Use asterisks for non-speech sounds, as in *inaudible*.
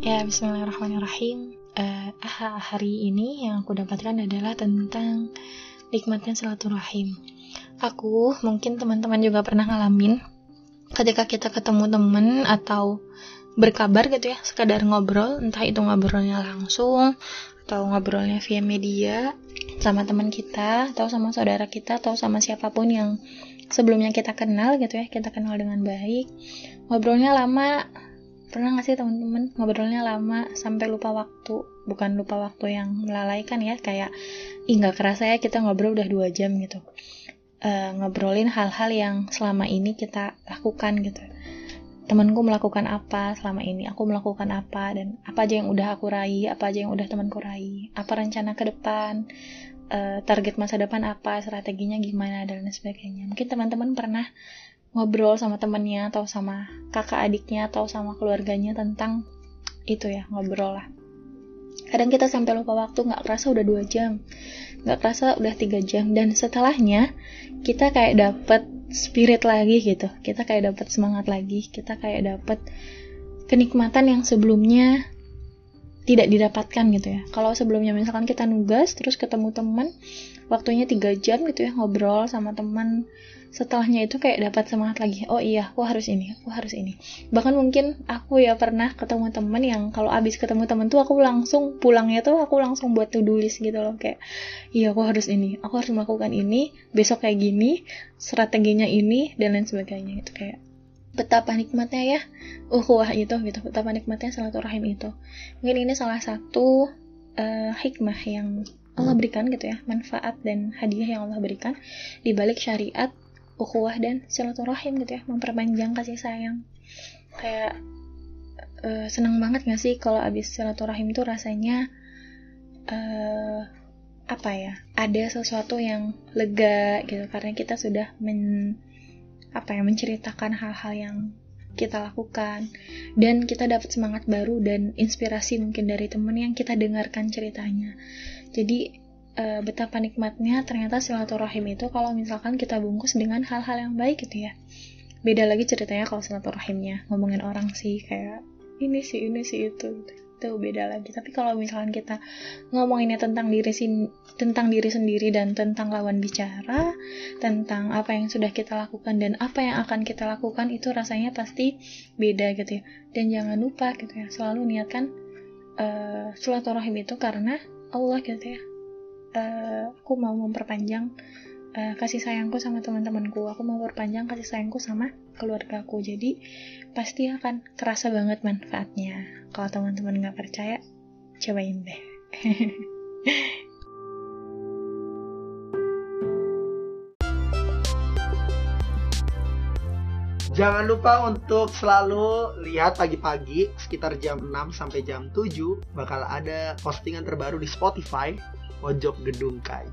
Ya, bismillahirrahmanirrahim. Uh, hari ini yang aku dapatkan adalah tentang nikmatnya silaturahim. Aku, mungkin teman-teman juga pernah ngalamin ketika kita ketemu temen atau berkabar gitu ya, sekadar ngobrol, entah itu ngobrolnya langsung atau ngobrolnya via media sama teman kita atau sama saudara kita atau sama siapa pun yang sebelumnya kita kenal gitu ya, kita kenal dengan baik. Ngobrolnya lama, pernah gak sih teman-teman ngobrolnya lama sampai lupa waktu? Bukan lupa waktu yang melalaikan ya kayak ih kerasa ya kita ngobrol udah dua jam gitu. Uh, ngobrolin hal-hal yang selama ini kita lakukan gitu. Temanku melakukan apa selama ini? Aku melakukan apa? Dan apa aja yang udah aku raih? Apa aja yang udah temanku raih? Apa rencana ke depan? Uh, target masa depan apa? Strateginya gimana? Dan lain sebagainya. Mungkin teman-teman pernah ngobrol sama temennya atau sama kakak adiknya atau sama keluarganya tentang itu ya ngobrol lah. Kadang kita sampai lupa waktu nggak kerasa udah dua jam nggak kerasa udah tiga jam dan setelahnya kita kayak dapet spirit lagi gitu. Kita kayak dapet semangat lagi kita kayak dapet kenikmatan yang sebelumnya tidak didapatkan gitu ya. Kalau sebelumnya misalkan kita nugas terus ketemu teman waktunya tiga jam gitu ya ngobrol sama teman setelahnya itu kayak dapat semangat lagi. Oh iya aku harus ini aku harus ini. Bahkan mungkin aku ya pernah ketemu temen yang kalau abis ketemu temen tuh aku langsung pulangnya tuh aku langsung buat to do list gitu loh. Kayak iya aku harus ini aku harus melakukan ini besok kayak gini strateginya ini dan lain sebagainya. Itu kayak betapa nikmatnya ya ukhuwah itu gitu. Betapa nikmatnya silaturahim itu. Mungkin ini salah satu uh, hikmah yang Allah berikan gitu ya manfaat dan hadiah yang Allah berikan di balik syariat ukhuwah dan silaturahim gitu ya memperpanjang kasih sayang. Kayak uh, seneng banget gak sih kalau abis silaturahim itu rasanya uh, apa ya ada sesuatu yang lega gitu. Karena kita sudah men apa ya menceritakan hal-hal yang kita lakukan. Dan kita dapat semangat baru dan inspirasi mungkin dari temen yang kita dengarkan ceritanya. Jadi e, betapa nikmatnya ternyata silaturahim itu kalau misalkan kita bungkus dengan hal-hal yang baik gitu ya. Beda lagi ceritanya kalau silaturahimnya. Ngomongin orang sih kayak ini sih ini sih itu gitu. itu beda lagi. Tapi kalau misalkan kita ngomonginnya tentang diri sin tentang diri sendiri dan tentang lawan bicara tentang apa yang sudah kita lakukan dan apa yang akan kita lakukan itu rasanya pasti beda gitu ya. Dan jangan lupa gitu ya selalu niatkan uh, silaturahim itu karena Allah gitu ya uh, aku mau memperpanjang uh, kasih sayangku sama teman-temanku. Aku mau memperpanjang kasih sayangku sama keluargaku jadi pasti akan kerasa banget manfaatnya. Kalau teman-teman nggak percaya cobain deh. *laughs* Jangan lupa untuk selalu lihat pagi-pagi sekitar jam 6 sampai jam 7 bakal ada postingan terbaru di Spotify pojok gedung kayu.